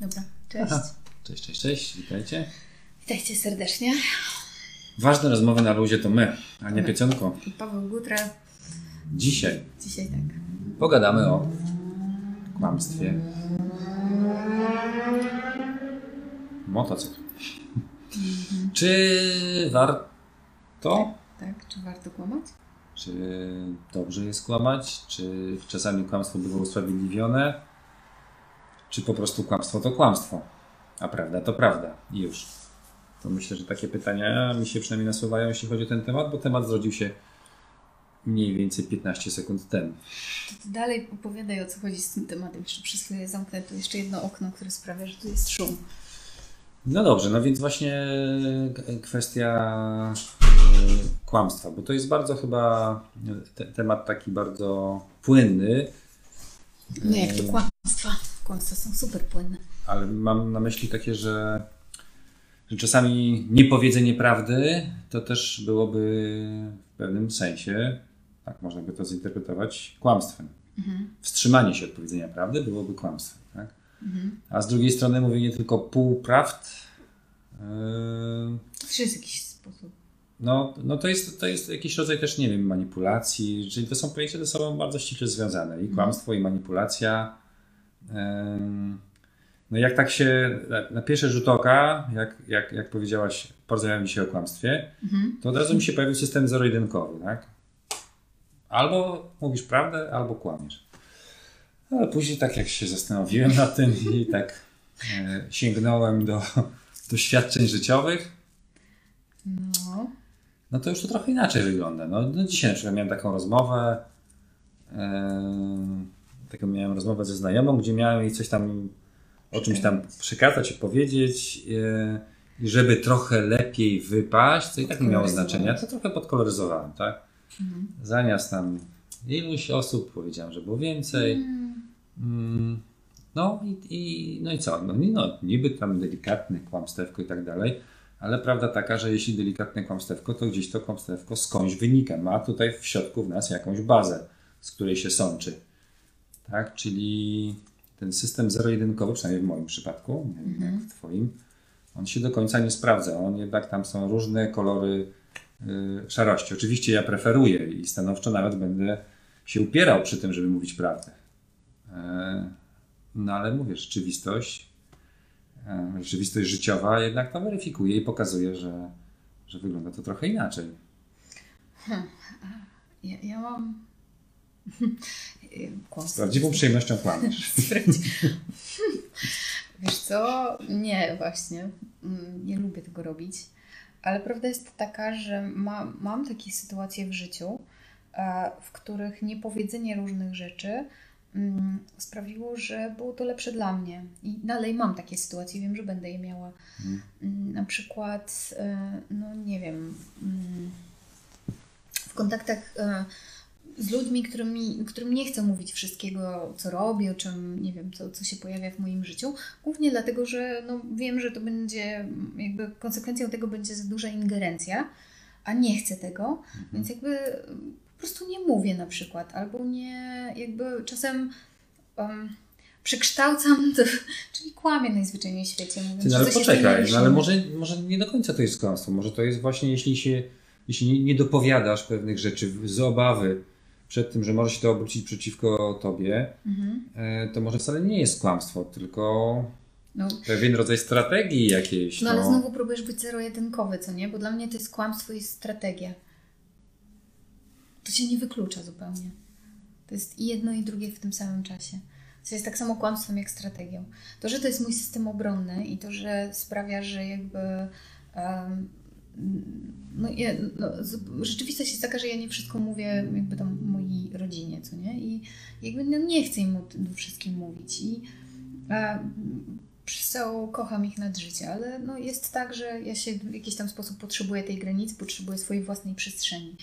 Dobra, cześć. Aha. Cześć, cześć, cześć, witajcie. Witajcie serdecznie. Ważne rozmowy na luzie to my, a nie piecionko. I Paweł Gutra. Dzisiaj Dzisiaj tak. pogadamy o kłamstwie. Motocykl. Czy warto? Tak, czy warto kłamać? Czy dobrze jest kłamać? Czy czasami kłamstwo bywa usprawiedliwione? Czy po prostu kłamstwo to kłamstwo? A prawda to prawda. I już. To myślę, że takie pytania mi się przynajmniej nasuwają, jeśli chodzi o ten temat, bo temat zrodził się mniej więcej 15 sekund temu. To ty dalej opowiadaj o co chodzi z tym tematem. Jeszcze przez chwilę zamknę tu jeszcze jedno okno, które sprawia, że tu jest szum. No dobrze, no więc właśnie k- kwestia y, kłamstwa, bo to jest bardzo chyba te, temat taki bardzo płynny, No jak to kłamstwa? Kłamstwa są super płynne. ale mam na myśli takie, że, że czasami niepowiedzenie prawdy to też byłoby w pewnym sensie, tak można by to zinterpretować, kłamstwem. Wstrzymanie się od powiedzenia prawdy byłoby kłamstwem. Tak? A z drugiej strony mówienie tylko półprawd. Yy, To jest jakiś sposób. No, no to, jest, to jest jakiś rodzaj też, nie wiem, manipulacji, czyli to są pojęcia ze sobą bardzo ściśle związane. I kłamstwo, i manipulacja. No jak tak się na- pierwszy rzut oka, jak, jak, jak powiedziałaś, porozmawiamy dzisiaj o kłamstwie, to od razu mi się pojawił system zero-jedynkowy, tak? Albo mówisz prawdę, albo kłamiesz. Ale później tak jak się zastanowiłem nad tym i tak e, sięgnąłem do doświadczeń życiowych, No. no to już to trochę inaczej wygląda. No, no dzisiaj na przykład miałem taką rozmowę, em, taką miałem rozmowę ze znajomą, gdzie miałem jej coś tam o czymś tam przekazać i powiedzieć e, i żeby trochę lepiej wypaść, co i tak nie miało znaczenia, to trochę podkoloryzowałem, tak? Zamiast tam iluś osób powiedziałem, że było więcej. Mm, No i, i, no i co? No, no, niby tam delikatne kłamstewko i tak dalej, ale prawda taka, że jeśli delikatne kłamstewko, to gdzieś to kłamstewko skądś wynika. Ma tutaj w środku w nas jakąś bazę, z której się sączy. Tak? Czyli ten system zero-jedynkowy, przynajmniej w moim przypadku, nie wiem jak w Twoim, on się do końca nie sprawdza. On jednak tam są różne kolory y, szarości. Oczywiście ja preferuję i stanowczo nawet będę się upierał przy tym, żeby mówić prawdę. E, No ale mówię, rzeczywistość, e, rzeczywistość życiowa jednak to weryfikuje i pokazuje, że, że wygląda to trochę inaczej. Ja, ja mam... Z prawdziwą przyjemnością kłamiesz. Wiesz co? Nie, właśnie. Mm, Nie lubię tego robić. Ale prawda jest taka, że ma, mam takie sytuacje w życiu, e, w których niepowiedzenie różnych rzeczy mm, sprawiło, że było to lepsze dla mnie. I dalej mam takie sytuacje, wiem, że będę je miała. Mm, Na przykład, e, no nie wiem, w kontaktach e, z ludźmi, którymi, którym nie chcę mówić wszystkiego, co robię, o czym nie wiem, co, co się pojawia w moim życiu. Głównie dlatego, że no, wiem, że to będzie, jakby konsekwencją tego będzie za duża ingerencja, a nie chcę tego, więc jakby po prostu nie mówię na przykład, albo nie, jakby czasem um, przekształcam, to, czyli kłamię najzwyczajniej w świecie, mówiąc, Ty, no ale poczekaj, no ale może, może nie do końca to jest kłamstwo. Może to jest właśnie, jeśli się jeśli nie, nie dopowiadasz pewnych rzeczy z obawy przed tym, że może się to obrócić przeciwko tobie, Mhm. e, to może wcale nie jest kłamstwo, tylko No, pewien rodzaj strategii jakiejś. No ale znowu próbujesz być zero-jedynkowy, co nie? Bo dla mnie to jest kłamstwo i strategia. To się nie wyklucza zupełnie. To jest i jedno i drugie w tym samym czasie. To jest tak samo kłamstwem jak strategią. To, że to jest mój system obronny i to, że sprawia, że jakby em, no, ja, no, rzeczywistość jest taka, że ja nie wszystko mówię jakby tam mojej rodzinie, co nie? I jakby no, nie chcę im o tym wszystkim mówić. I a, przez to kocham ich nad życie, ale no, jest tak, że ja się w jakiś tam sposób potrzebuję tej granicy, potrzebuję swojej własnej przestrzeni.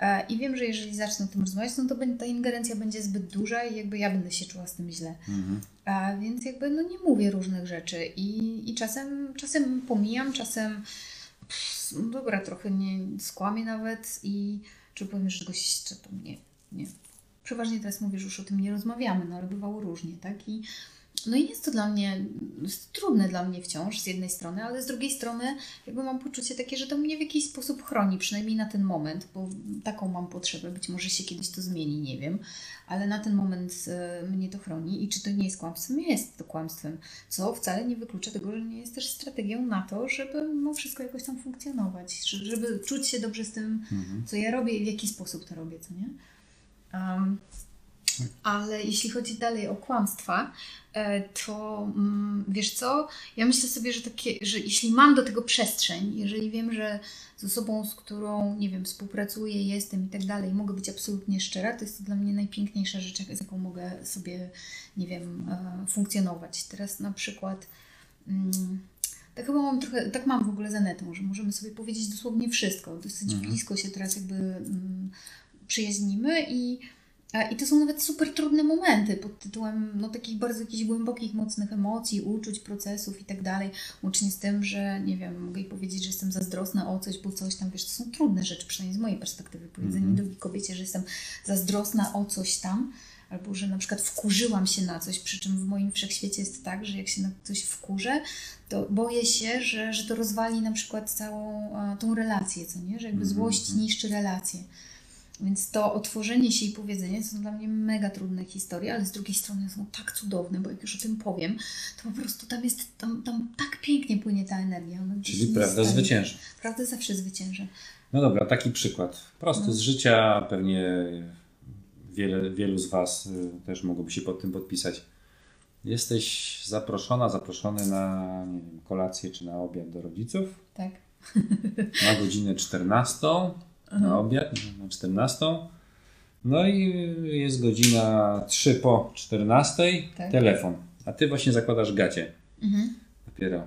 E, I wiem, że jeżeli zacznę o tym rozmawiać, no to ta ingerencja będzie zbyt duża i jakby ja będę się czuła z tym źle. Mhm. A więc jakby no nie mówię różnych rzeczy i, i czasem, czasem pomijam, czasem pff, no dobra, trochę nie skłamię nawet i czy powiem, że czegoś, to nie, nie. Przeważnie teraz mówię, że już o tym nie rozmawiamy, no ale bywało różnie, tak? I no i jest to dla mnie jest trudne dla mnie wciąż z jednej strony, ale z drugiej strony jakby mam poczucie takie, że to mnie w jakiś sposób chroni, przynajmniej na ten moment, bo taką mam potrzebę, być może się kiedyś to zmieni, nie wiem, ale na ten moment y, mnie to chroni i czy to nie jest kłamstwem? Jest to kłamstwem, co wcale nie wyklucza tego, że nie jest też strategią na to, żeby mimo wszystko jakoś tam funkcjonować, żeby czuć się dobrze z tym, mhm. co ja robię i w jaki sposób to robię, co nie? Um, ale jeśli chodzi dalej o kłamstwa, e, to mm, wiesz co? Ja myślę sobie, że, takie, że jeśli mam do tego przestrzeń, jeżeli wiem, że z osobą, z którą, nie wiem, współpracuję, jestem i tak dalej, mogę być absolutnie szczera, to jest to dla mnie najpiękniejsza rzecz, z jaką mogę sobie, nie wiem, e, funkcjonować. Teraz na przykład. Mm, tak chyba mam trochę, tak mam w ogóle za netą, że możemy sobie powiedzieć dosłownie wszystko. Dosyć mhm. blisko się teraz jakby mm, przyjaźnimy i i to są nawet super trudne momenty pod tytułem no, takich bardzo jakichś głębokich, mocnych emocji, uczuć, procesów i tak dalej. Łącznie z tym, że nie wiem, mogę jej powiedzieć, że jestem zazdrosna o coś, bo coś tam, wiesz, to są trudne rzeczy, przynajmniej z mojej perspektywy. Powiedzenie mm -hmm. drugiej kobiecie, że jestem zazdrosna o coś tam, albo że na przykład wkurzyłam się na coś, przy czym w moim wszechświecie jest tak, że jak się na coś wkurzę, to boję się, że, że to rozwali na przykład całą a, tą relację, co nie? Że jakby -hmm. złość niszczy relację. Więc to otworzenie się i powiedzenie są dla mnie mega trudne historie, ale z drugiej strony są tak cudowne, bo jak już o tym powiem, to po prostu tam jest, tam, tam tak pięknie płynie ta energia. Czyli prawda zwycięży. Prawda zawsze zwycięży. No dobra, taki przykład. Prosty no. z życia, pewnie wiele, wielu z Was y, też mogłoby się pod tym podpisać. Jesteś zaproszona, zaproszony na nie wiem, kolację czy na obiad do rodziców. Tak. Na godzinę 14 na obiad, na 14. No i jest godzina 3 po 14, tak. telefon. A ty właśnie zakładasz gacie. Mhm. Dopiero.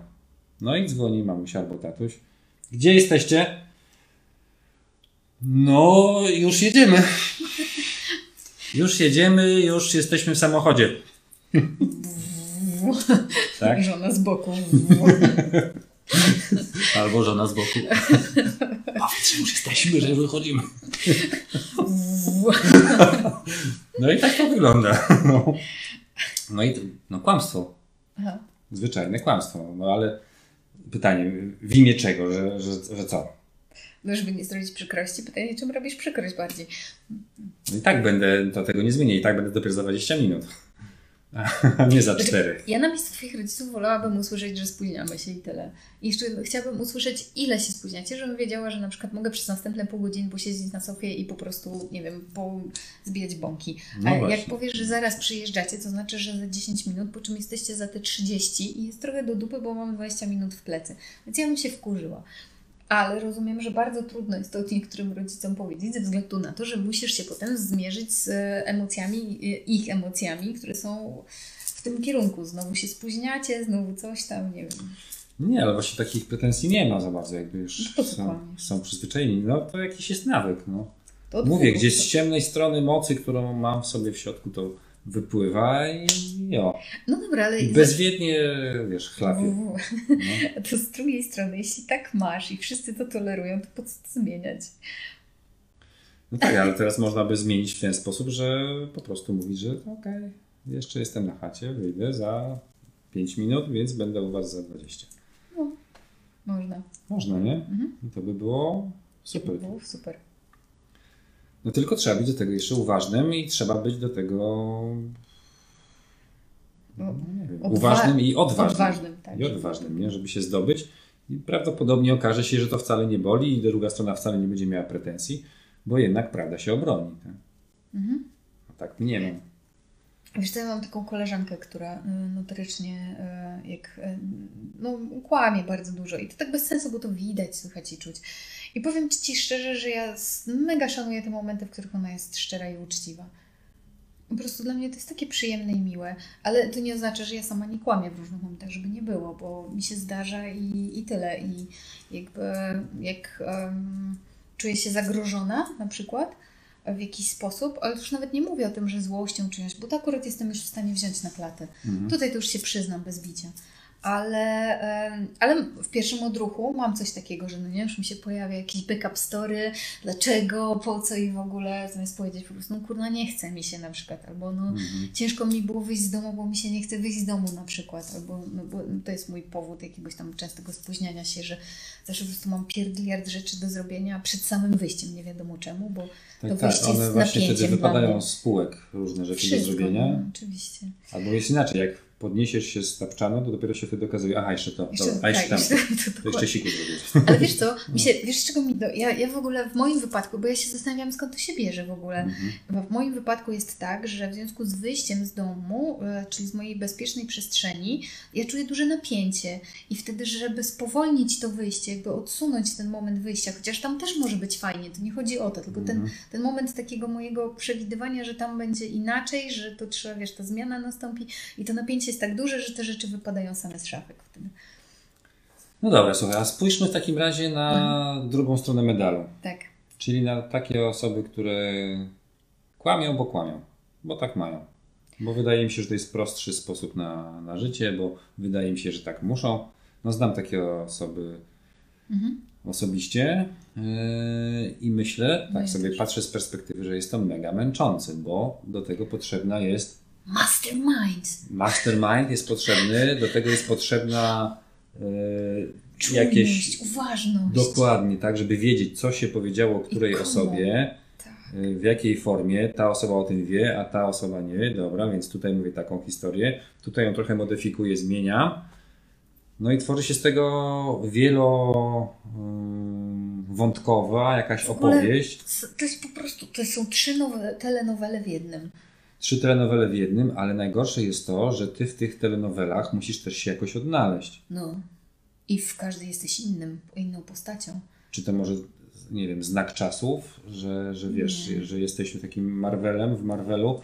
No i dzwoni mamusia albo tatuś. Gdzie jesteście? No, już jedziemy. Już jedziemy, już jesteśmy w samochodzie. tak? Żona z boku. Albo żona z boku. Powiedz, już jesteśmy, że wychodzimy. No i tak to wygląda. No, no i no, kłamstwo. Aha. Zwyczajne kłamstwo. No ale pytanie, w imię czego, że, że, że co? No, żeby nie zrobić przykrości, pytanie, czym robisz przykrość bardziej? No i tak będę, to tego nie zmienię, i tak będę dopiero za 20 minut. nie za znaczy, cztery. Ja na miejscu Twoich rodziców wolałabym usłyszeć, że spóźniamy się i tyle. I jeszcze chciałabym usłyszeć, ile się spóźniacie, żebym wiedziała, że na przykład mogę przez następne pół godziny posiedzieć na sofie i po prostu, nie wiem, po zbijać bąki. No A właśnie. jak powiesz, że zaraz przyjeżdżacie, to znaczy, że za 10 minut, po czym jesteście za te 30 i jest trochę do dupy, bo mamy 20 minut w plecy. Więc ja bym się wkurzyła. Ale rozumiem, że bardzo trudno jest to niektórym rodzicom powiedzieć, ze względu na to, że musisz się potem zmierzyć z emocjami, ich emocjami, które są w tym kierunku. Znowu się spóźniacie, znowu coś tam, nie wiem. Nie, ale właśnie takich pretensji nie ma za bardzo, jakby już no są, są przyzwyczajeni. No to jakiś jest nawyk. No. Mówię, gdzieś z ciemnej strony mocy, którą mam w sobie w środku, to wypływa i jo. No dobra, ale... Bezwiednie, wiesz, chlapie. No. To z drugiej strony, jeśli tak masz i wszyscy to tolerują, to po co to zmieniać? No tak, ale teraz można by zmienić w ten sposób, że po prostu mówić, że okej, okay, jeszcze jestem na chacie, wyjdę za 5 minut, więc będę u Was za 20. No, można. Można, nie? Mhm. To by było super. To by było super. No tylko trzeba być do tego jeszcze uważnym i trzeba być do tego no, wiem, uważnym i odważnym. odważnym tak. I odważnym, nie? żeby się zdobyć. I prawdopodobnie okaże się, że to wcale nie boli i druga strona wcale nie będzie miała pretensji, bo jednak prawda się obroni. Tak, mhm. no, tak nie mam. Wiesz, ja mam taką koleżankę, która y, notorycznie y, jak, y, no, kłamie bardzo dużo i to tak bez sensu, bo to widać, słychać i czuć. I powiem Ci szczerze, że ja mega szanuję te momenty, w których ona jest szczera i uczciwa. Po prostu dla mnie to jest takie przyjemne i miłe, ale to nie oznacza, że ja sama nie kłamię w różnych momentach, żeby nie było, bo mi się zdarza i, i tyle. I jakby jak um, czuję się zagrożona na przykład w jakiś sposób, ale już nawet nie mówię o tym, że złością czyjąś, bo to akurat jestem już w stanie wziąć na klatę. Mhm. Tutaj to już się przyznam bez bicia ale, ale w pierwszym odruchu mam coś takiego, że no nie, już mi się pojawia jakiś backup story, dlaczego, po co i w ogóle, zamiast powiedzieć po prostu, no kurna, nie chce mi się na przykład, albo no Mhm. ciężko mi było wyjść z domu, bo mi się nie chce wyjść z domu na przykład, albo no, bo to jest mój powód jakiegoś tam częstego spóźniania się, że zawsze po prostu mam pierdyliard rzeczy do zrobienia przed samym wyjściem, nie wiadomo czemu, bo Tak, to tak, wyjście one z właśnie wtedy wypadają z spółek różne rzeczy Wszystko, do zrobienia. no, oczywiście. Albo jest inaczej, jak podniesiesz się z tapczanu, to dopiero się wtedy okazuje, aha, jeszcze to, Jeszcze, dobra, a jeszcze tak, tam, jeszcze, to, to jeszcze siku zrobić. Ale wiesz co, mi się, wiesz czego mi do... Ja, ja w ogóle w moim wypadku, bo ja się zastanawiam skąd to się bierze w ogóle. Mhm. Bo w moim wypadku jest tak, że w związku z wyjściem z domu, e, czyli z mojej bezpiecznej przestrzeni, ja czuję duże napięcie. I wtedy, żeby spowolnić to wyjście, jakby odsunąć ten moment wyjścia, chociaż tam też może być fajnie, to nie chodzi o to, tylko ten, Mhm. ten moment takiego mojego przewidywania, że tam będzie inaczej, że to trzeba, wiesz, ta zmiana nastąpi i to napięcie jest tak duże, że te rzeczy wypadają same z szafek wtedy. No dobra, słuchaj, a spójrzmy w takim razie na drugą stronę medalu. Tak. Czyli na takie osoby, które kłamią, bo kłamią, bo tak mają. Bo wydaje mi się, że to jest prostszy sposób na, na życie, bo wydaje mi się, że tak muszą. No znam takie osoby Mhm. osobiście yy, i myślę, No tak ja sobie też. patrzę z perspektywy, że jest to mega męczące, bo do tego potrzebna jest Mastermind. mastermind, jest potrzebny, do tego jest potrzebna Czujność, jakieś uważność. dokładnie, tak, żeby wiedzieć, co się powiedziało której osobie, Tak. y, w jakiej formie ta osoba o tym wie, a ta osoba nie. Dobra, więc tutaj mówię taką historię. Tutaj ją trochę modyfikuję, zmieniam. No i tworzy się z tego wielowątkowa jakaś W ogóle opowieść. To jest po prostu, to są trzy nowe, telenowele w jednym. Trzy telenowele w jednym, ale najgorsze jest to, że ty w tych telenowelach musisz też się jakoś odnaleźć. No. I w każdej jesteś innym, inną postacią. Czy to może, nie wiem, znak czasów, że, że wiesz, Nie. że jesteśmy takim Marvelem w Marvelu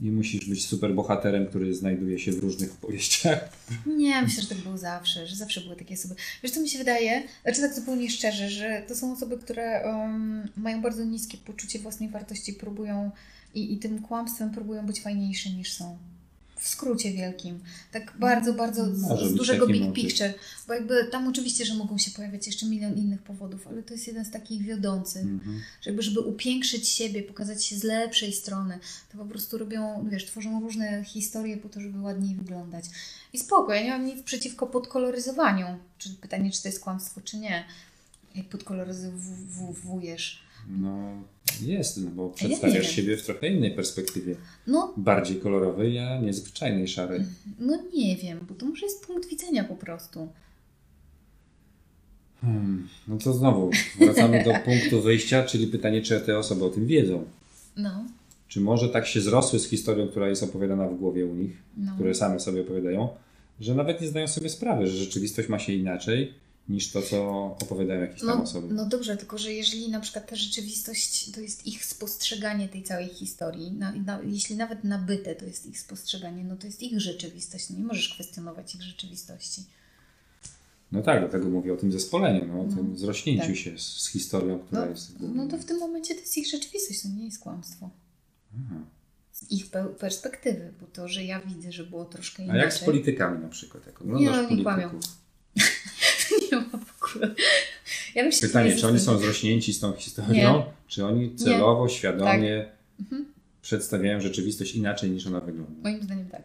i musisz być super bohaterem, który znajduje się w różnych opowieściach. Nie, myślę, że tak było zawsze, że zawsze były takie osoby. Wiesz, co mi się wydaje, znaczy tak zupełnie szczerze, że to są osoby, które um, mają bardzo niskie poczucie własnej wartości, próbują i, i tym kłamstwem próbują być fajniejsze niż są. W skrócie wielkim. Tak bardzo, bardzo z, z dużego big motyw. picture. Bo jakby tam oczywiście, że mogą się pojawiać jeszcze milion innych powodów, ale to jest jeden z takich wiodących. Mhm. że jakby, żeby upiększyć siebie, pokazać się z lepszej strony, to po prostu robią, wiesz, tworzą różne historie po to, żeby ładniej wyglądać. I spoko, ja nie mam nic przeciwko podkoloryzowaniu. Czyli pytanie, czy to jest kłamstwo, czy nie. Jak podkoloryzowujesz. No jest, no bo Ja przedstawiasz wiem. siebie w trochę innej perspektywie. No, Bardziej kolorowej, a nie zwyczajnej szarej. no nie wiem, bo to może jest punkt widzenia po prostu. Hmm. No to znowu wracamy do punktu wyjścia, czyli pytanie, czy te osoby o tym wiedzą. No, Czy może tak się zrosły z historią, która jest opowiadana w głowie u nich, no. które same sobie opowiadają, że nawet nie zdają sobie sprawy, że rzeczywistość ma się inaczej niż to, co opowiadają jakieś tam No, osoby. no dobrze, tylko że jeżeli na przykład ta rzeczywistość to jest ich spostrzeganie tej całej historii, na, na, jeśli nawet nabyte to jest ich spostrzeganie, no to jest ich rzeczywistość. No nie możesz kwestionować ich rzeczywistości. No tak, dlatego mówię o tym zespoleniu, no, o No, tym zrośnięciu tak. się z, z historią, która No, jest. no to w tym momencie to jest ich rzeczywistość, to nie jest kłamstwo. Aha. Z ich pe- perspektywy, bo to, że ja widzę, że było troszkę A inaczej. jak z politykami na przykład? Jak Nie, oglądasz no, nie polityków? kłamią. nie ma w ogóle. Ja się Pytanie, nie czy oni są zrośnięci z tą historią, czy oni celowo, świadomie Mhm. przedstawiają rzeczywistość inaczej niż ona wygląda? Moim zdaniem tak.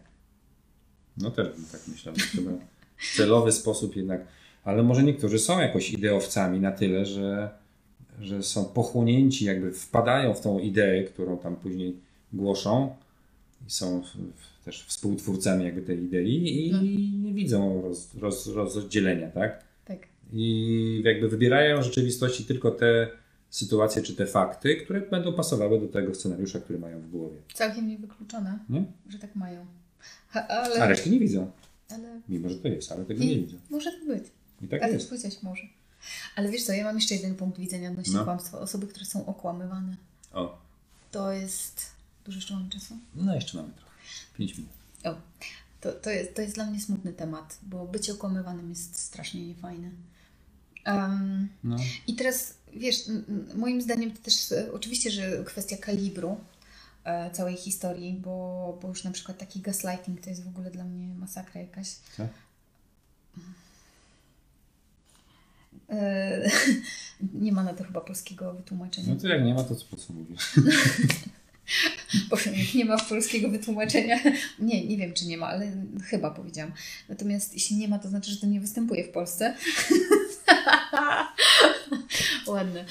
No też bym tak myślał, chyba w celowy sposób jednak. Ale może niektórzy są jakoś ideowcami na tyle, że, że są pochłonięci, jakby wpadają w tą ideę, którą tam później głoszą i są też współtwórcami jakby tej idei i No. nie widzą roz, roz, rozdzielenia, tak? I jakby wybierają w rzeczywistości tylko te sytuacje czy te fakty, które będą pasowały do tego scenariusza, który mają w głowie. Całkiem niewykluczone, Nie? że tak mają. Ha, ale, A reszty nie widzą. ale Mimo, że to jest, ale tego nie, nie, widzą. może tak być. I tak Ale jest. może. Ale wiesz co, ja mam jeszcze jeden punkt widzenia odnośnie No. kłamstwa. Osoby, które są okłamywane. O, To jest... Dużo jeszcze mamy czasu? no jeszcze mamy trochę. 5 minut. O, to, to, jest, to jest dla mnie smutny temat, bo bycie okłamywanym jest strasznie niefajne. Um, No. I teraz, wiesz, moim zdaniem to też e, oczywiście, że kwestia kalibru e, całej historii, bo, bo już na przykład taki gaslighting to jest w ogóle dla mnie masakra jakaś. Co? E, nie ma na to chyba polskiego wytłumaczenia. No to jak nie ma, to co po co mówisz? Jak nie ma polskiego wytłumaczenia. Nie, nie wiem, czy nie ma, ale chyba powiedziałam. Natomiast jeśli nie ma, to znaczy, że to nie występuje w Polsce. Ładne.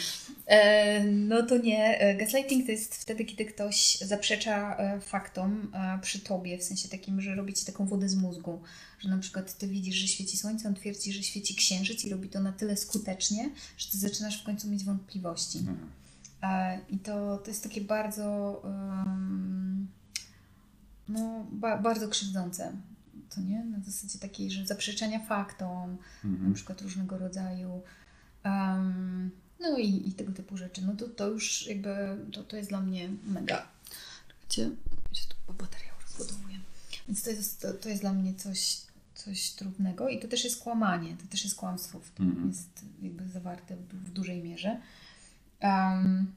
E, no to nie. E, gaslighting to jest wtedy, kiedy ktoś zaprzecza e, faktom przy tobie, w sensie takim, że robi ci taką wodę z mózgu. Że na przykład ty widzisz, że świeci słońce, on twierdzi, że świeci księżyc i robi to na tyle skutecznie, że ty zaczynasz w końcu mieć wątpliwości. Mhm. I to, to jest takie bardzo, um, no, ba, bardzo krzywdzące. To nie? Na zasadzie takiej, że zaprzeczenia faktom, mhm. na przykład różnego rodzaju. Um, no i, i tego typu rzeczy. No to, to już jakby, to, to jest dla mnie mega. Gdzie? Ja tu bateria rozbudowuję. Więc to jest, to, to jest dla mnie coś, coś trudnego i to też jest kłamanie, to też jest kłamstwo w tym, mm. jest jakby zawarte w, w dużej mierze. Um,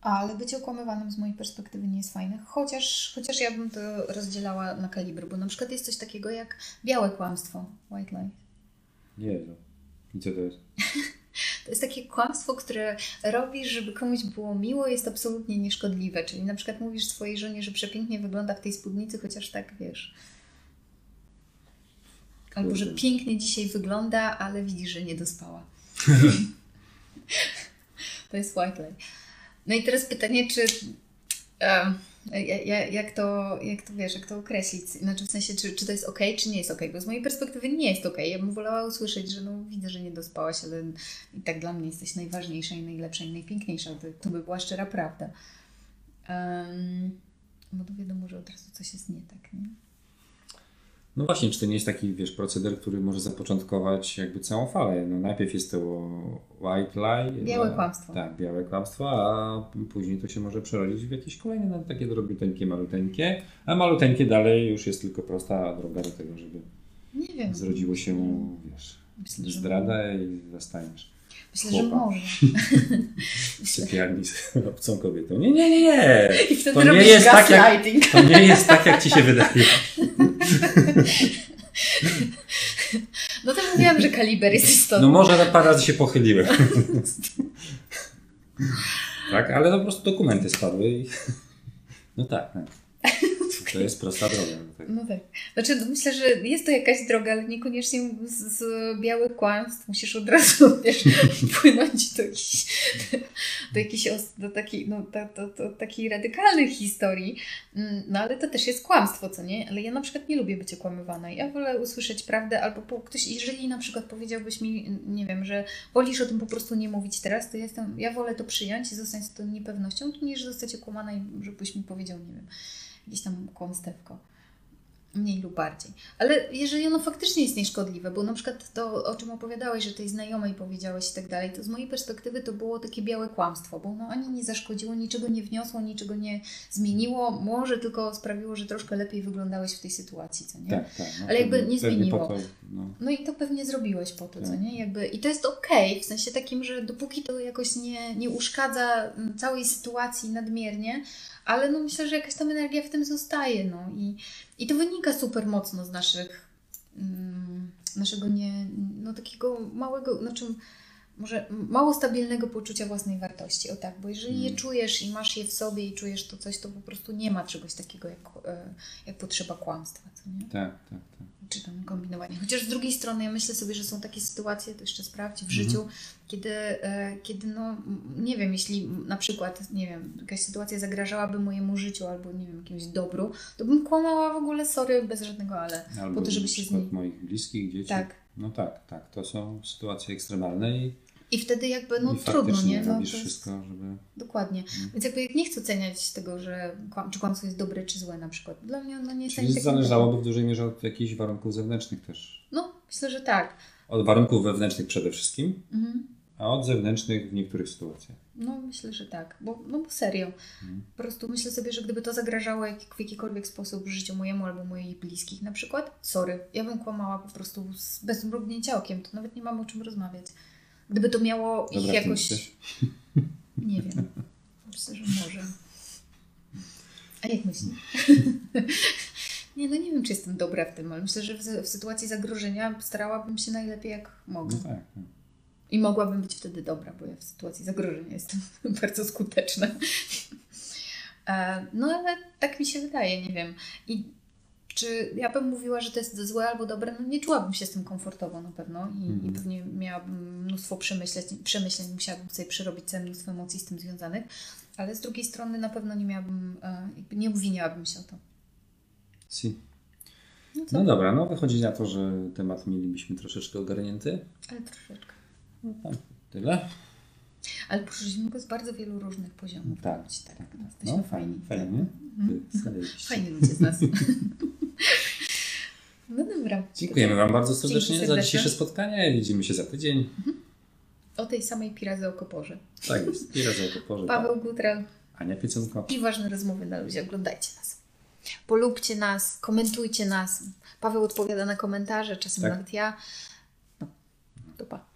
ale bycie okłamywanym z mojej perspektywy nie jest fajne, chociaż, chociaż ja bym to rozdzielała na kalibry, bo na przykład jest coś takiego jak białe kłamstwo, white lie. Jezu. I co to jest? To jest takie kłamstwo, które robisz, żeby komuś było miło, jest absolutnie nieszkodliwe. Czyli na przykład mówisz swojej żonie, że przepięknie wygląda w tej spódnicy, chociaż tak wiesz. Albo że pięknie dzisiaj wygląda, ale widzisz, że nie dospała. to jest white lie. No i teraz pytanie, czy. Jak to, jak to wiesz, jak to określić? Znaczy w sensie, czy, czy to jest ok, czy nie jest ok? Bo z mojej perspektywy nie jest ok. Ja bym wolała usłyszeć, że no widzę, że nie dospałaś, ale i tak dla mnie jesteś najważniejsza i najlepsza i najpiękniejsza. To, to by była szczera prawda. Um, bo to wiadomo, że od razu coś jest nie tak, nie? No właśnie, czy to nie jest taki, wiesz, proceder, który może zapoczątkować jakby całą falę? No najpierw jest to white lie. Białe no, kłamstwo. Tak, białe kłamstwo, a później to się może przerodzić w jakieś kolejne, no, takie drobiuteńkie, maluteńkie, a maluteńkie dalej już jest tylko prosta droga do tego, żeby nie wiem. zrodziło się, wiesz, zdrada i zastaniesz. Myślę, Chłopa. że może. Sypialni z obcą kobietą. Nie, nie, nie, nie. I wtedy to nie jest tak jak, To nie jest tak, jak ci się wydaje. No to mówiłam, że kaliber jest istotny. No może na parę razy się pochyliłem. tak, ale to po prostu dokumenty spadły i... No tak, tak. To jest prosta droga. Tak. No tak. Znaczy, no myślę, że jest to jakaś droga, ale niekoniecznie z, z białych kłamstw musisz od razu wiesz, płynąć do jakiejś, do, jakiejś, do, takiej, no, do, do, do takiej radykalnej historii. Mm, no ale to też jest kłamstwo, co nie? Ale ja na przykład nie lubię być okłamywana. Ja wolę usłyszeć prawdę albo po, ktoś, jeżeli na przykład powiedziałbyś mi, nie wiem, że wolisz o tym po prostu nie mówić teraz, to ja, jestem, ja wolę to przyjąć i zostać z tą niepewnością, niż zostać okłamana i żebyś mi powiedział, nie wiem, jakieś tam kłamstewko. Mniej lub bardziej. Ale jeżeli ono faktycznie jest nieszkodliwe, bo na przykład to, o czym opowiadałeś, że tej znajomej powiedziałeś i tak dalej, to z mojej perspektywy to było takie białe kłamstwo, bo ono ani nie zaszkodziło, niczego nie wniosło, niczego nie zmieniło, może tylko sprawiło, że troszkę lepiej wyglądałeś w tej sytuacji, co nie? Tak, tak. No, Ale jakby nie zmieniło. To, no. no. i to pewnie zrobiłeś po to, tak. co nie? Jakby, I to jest okej, okay, w sensie takim, że dopóki to jakoś nie, nie uszkadza całej sytuacji nadmiernie, ale no myślę, że jakaś tam energia w tym zostaje, no i, i to wynika super mocno z naszych, mm, naszego nie, no takiego małego, znaczy może mało stabilnego poczucia własnej wartości, o tak, bo jeżeli je hmm. czujesz i masz je w sobie i czujesz to coś, to po prostu nie ma czegoś takiego jak, e, jak potrzeba kłamstwa, co nie? Tak, tak, tak czy tam kombinowanie. Chociaż z drugiej strony ja myślę sobie, że są takie sytuacje, to jeszcze sprawdź, w mhm. życiu, kiedy, e, kiedy no, nie wiem, jeśli na przykład, nie wiem, jakaś sytuacja zagrażałaby mojemu życiu albo, nie wiem, jakimś dobru, to bym kłamała w ogóle, sorry, bez żadnego ale, albo po to, żeby się z nim... moich bliskich, dzieci. Tak. No tak, tak, to są sytuacje ekstremalne i i wtedy jakby, no I trudno, nie? No, robisz wszystko, żeby... Dokładnie. Hmm. Więc jakby nie chcę oceniać tego, że kłam, czy kłamstwo jest dobre, czy złe na przykład. Dla mnie ono nie jest Czyli zależałoby w dużej mierze od jakichś warunków zewnętrznych też. No, myślę, że tak. Od warunków wewnętrznych przede wszystkim, mhm. a od zewnętrznych w niektórych sytuacjach. No, myślę, że tak. Bo, no bo serio. Hmm. Po prostu myślę sobie, że gdyby to zagrażało jak, w jakikolwiek sposób życiu mojemu albo moich bliskich na przykład, sorry, ja bym kłamała po prostu z, bez mrugnięcia okiem. To nawet nie mam o czym rozmawiać. Gdyby to miało Dobra, ich jakoś. Nie wiem. Myślę, że może. A jak myślisz? Nie, no nie wiem, czy jestem dobra w tym, ale myślę, że w, w sytuacji zagrożenia starałabym się najlepiej jak mogę. No tak. tak. I mogłabym być wtedy dobra, bo ja w sytuacji zagrożenia jestem bardzo skuteczna. E, no ale tak mi się wydaje, nie wiem. I czy ja bym mówiła, że to jest złe albo dobre? No nie czułabym się z tym komfortowo na pewno i, mm. i pewnie miałabym mnóstwo przemyśleń, przemyśleń, musiałabym sobie przerobić całe mnóstwo emocji z tym związanych, ale z drugiej strony na pewno nie miałabym, e, nie obwiniałabym się o to. Si. No, no, dobra, no wychodzi na to, że temat mielibyśmy troszeczkę ogarnięty. Ale troszeczkę. No tam tyle. Ale poszliśmy go z bardzo wielu różnych poziomów. Tak, tak. tak. Jesteśmy no, fajni. Fajnie. Mhm. Fajni ludzie z nas. dobra. Dziękujemy Wam bardzo serdecznie, za dzisiejsze spotkanie. Widzimy się za tydzień. Mhm. O tej samej Pirazy o Koporze. Tak jest, Pirazy o Koporze. Paweł tak. Gutral. Ania Piecenko. I ważne rozmowy na luzie. Oglądajcie nas. Polubcie nas, komentujcie nas. Paweł odpowiada na komentarze, czasem tak. nawet ja. No, to pa.